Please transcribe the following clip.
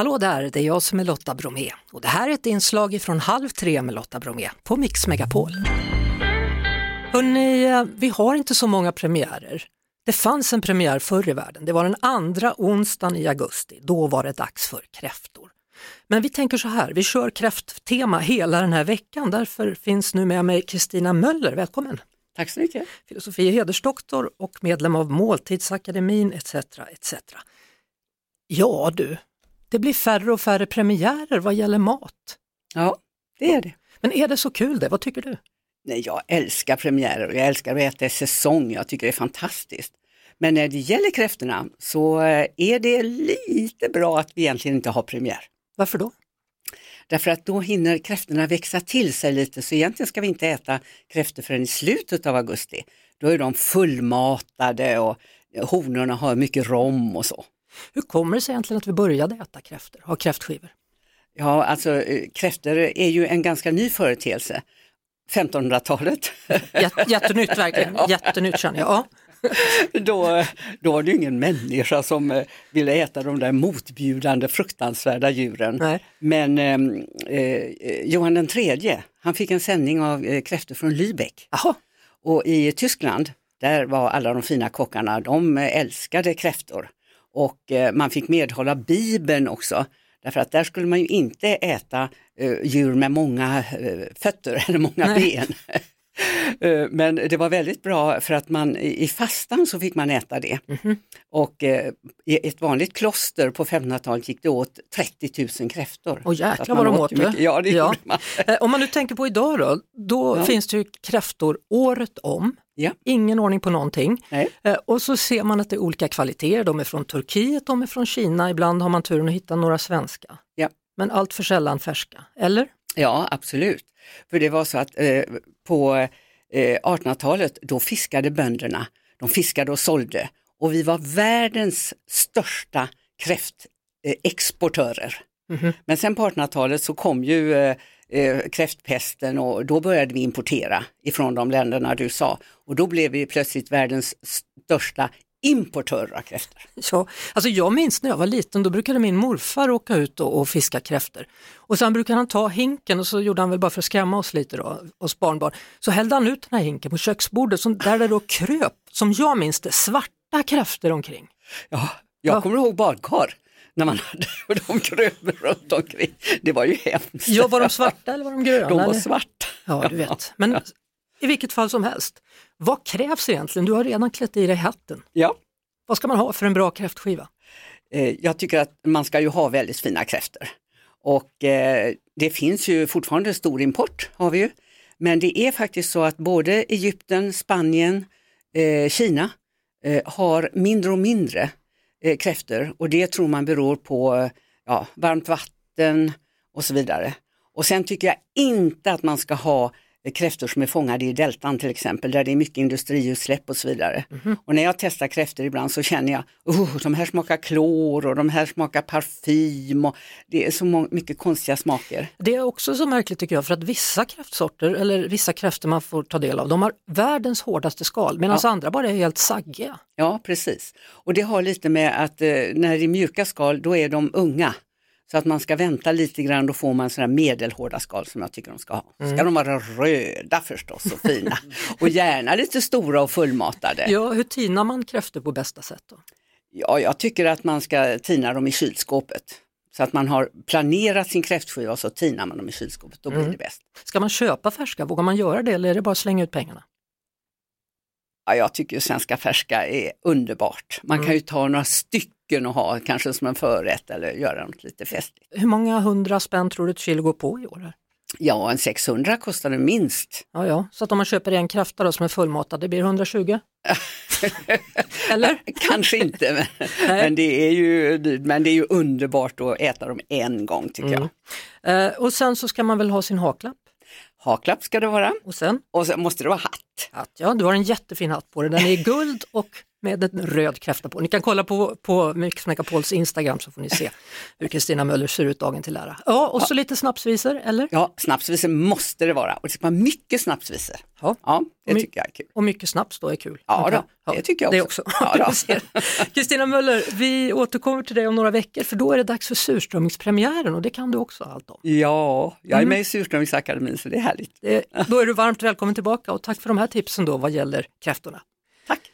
Hallå där, det är jag som är Lotta Bromé och det här är ett inslag från Halv tre med Lotta Bromé på Mix Megapol. Hörrni, vi har inte så många premiärer. Det fanns en premiär förr i världen, det var den andra onsdagen i augusti. Då var det dags för kräftor. Men vi tänker så här, vi kör kräfttema hela den här veckan. Därför finns nu med mig Kristina Möller, välkommen! Tack så mycket! Filosofie hedersdoktor och medlem av Måltidsakademin etc. etc. Ja du, det blir färre och färre premiärer vad gäller mat. Ja, det är det. Men är det så kul det? Vad tycker du? Nej, jag älskar premiärer och jag älskar att äta i säsong. Jag tycker det är fantastiskt. Men när det gäller kräftorna så eh, är det lite bra att vi egentligen inte har premiär. Varför då? Därför att då hinner kräftorna växa till sig lite så egentligen ska vi inte äta kräftor förrän i slutet av augusti. Då är de fullmatade och honorna har mycket rom och så. Hur kommer det sig egentligen att vi började äta kräftor, ha kräftskivor? Ja, alltså eh, kräftor är ju en ganska ny företeelse. 1500-talet. Jättenytt verkligen, ja. jättenytt känner jag. Ja. då, då var det ingen människa som eh, ville äta de där motbjudande fruktansvärda djuren. Nej. Men ehm, eh, Johan den tredje, han fick en sändning av eh, kräftor från Lübeck. Aha. Och i Tyskland, där var alla de fina kockarna, de älskade kräftor. Och eh, man fick medhålla Bibeln också. Därför att där skulle man ju inte äta eh, djur med många eh, fötter eller många Nej. ben. Men det var väldigt bra för att man i fastan så fick man äta det. Mm -hmm. Och eh, i ett vanligt kloster på 1500-talet gick det åt 30 000 kräftor. Och jäklar vad de åt det. Ja, det ja. man. Om man nu tänker på idag då, då ja. finns det ju kräftor året om. Ja. Ingen ordning på någonting. Nej. Och så ser man att det är olika kvaliteter, de är från Turkiet, de är från Kina, ibland har man turen att hitta några svenska. Ja. Men allt för sällan färska, eller? Ja, absolut. För det var så att eh, på eh, 1800-talet då fiskade bönderna, de fiskade och sålde och vi var världens största kräftexportörer. Mm -hmm. Men sen på 1800-talet så kom ju eh, kräftpesten och då började vi importera ifrån de länderna du sa och då blev vi plötsligt världens största importör av kräftor. Ja, alltså jag minns när jag var liten, då brukade min morfar åka ut och, och fiska kräftor. Och sen brukade han ta hinken och så gjorde han väl bara för att skrämma oss lite då, oss barnbarn. Så hällde han ut den här hinken på köksbordet som, där det då kröp, som jag minns det, svarta kräftor omkring. Ja, jag ja. kommer ihåg badkar när man hade de kröp runt omkring. Det var ju hemskt. Ja, var de svarta eller var de gröna? De var eller? svarta. Ja, du vet. Men i vilket fall som helst, vad krävs egentligen? Du har redan klätt i dig hatten. Ja. Vad ska man ha för en bra kräftskiva? Eh, jag tycker att man ska ju ha väldigt fina kräftor. Och eh, det finns ju fortfarande stor import har vi ju. Men det är faktiskt så att både Egypten, Spanien, eh, Kina har mindre och mindre Eh, kräftor och det tror man beror på ja, varmt vatten och så vidare. Och sen tycker jag inte att man ska ha kräftor som är fångade i deltan till exempel, där det är mycket industriutsläpp och så vidare. Mm. Och när jag testar kräftor ibland så känner jag, oh, de här smakar klor och de här smakar parfym och det är så mycket konstiga smaker. Det är också så märkligt tycker jag, för att vissa kräftsorter, eller vissa kräftor man får ta del av, de har världens hårdaste skal, medan ja. andra bara är helt saggiga. Ja, precis. Och det har lite med att eh, när det är mjuka skal, då är de unga. Så att man ska vänta lite grann, då får man sådana medelhårda skal som jag tycker de ska ha. Mm. Ska de vara röda förstås och fina och gärna lite stora och fullmatade. Ja, hur tinar man kräftor på bästa sätt då? Ja, jag tycker att man ska tina dem i kylskåpet. Så att man har planerat sin kräftskiva och så tinar man dem i kylskåpet, då blir mm. det bäst. Ska man köpa färska, vågar man göra det eller är det bara att slänga ut pengarna? Ja, jag tycker svenska färska är underbart. Man mm. kan ju ta några stycken stycken att ha kanske som en förrätt eller göra något lite festligt. Hur många hundra spänn tror du ett kilo går på i år? Ja, en 600 kostar det minst. Ja, ja, så att om man köper en krafta då som är fullmatad, det blir 120? Eller? Kanske inte, men, men, det är ju, men det är ju underbart att äta dem en gång tycker mm. jag. Eh, och sen så ska man väl ha sin haklapp? Haklapp ska det vara. Och sen? Och sen måste det vara hatt. hatt. Ja, du har en jättefin hatt på dig. Den är i guld och med en röd kräfta på. Ni kan kolla på, på Mix Megapols Instagram så får ni se hur Kristina Möller ser ut dagen till ära. Ja, och så lite snapsvisor, eller? Ja, snapsvisor måste det vara och det ska vara mycket snapsvisor. Ja. Ja, det My- tycker jag är kul. Och mycket snaps då är kul. Ja, då, det tycker jag Det också. också. Ja, ser. Kristina Möller, vi återkommer till dig om några veckor för då är det dags för surströmmingspremiären och det kan du också allt om. Ja, jag Mm. är med i Surströmmingsakademin så det är härligt. Det, då är du varmt välkommen tillbaka och tack för de här tipsen då vad gäller kräftorna.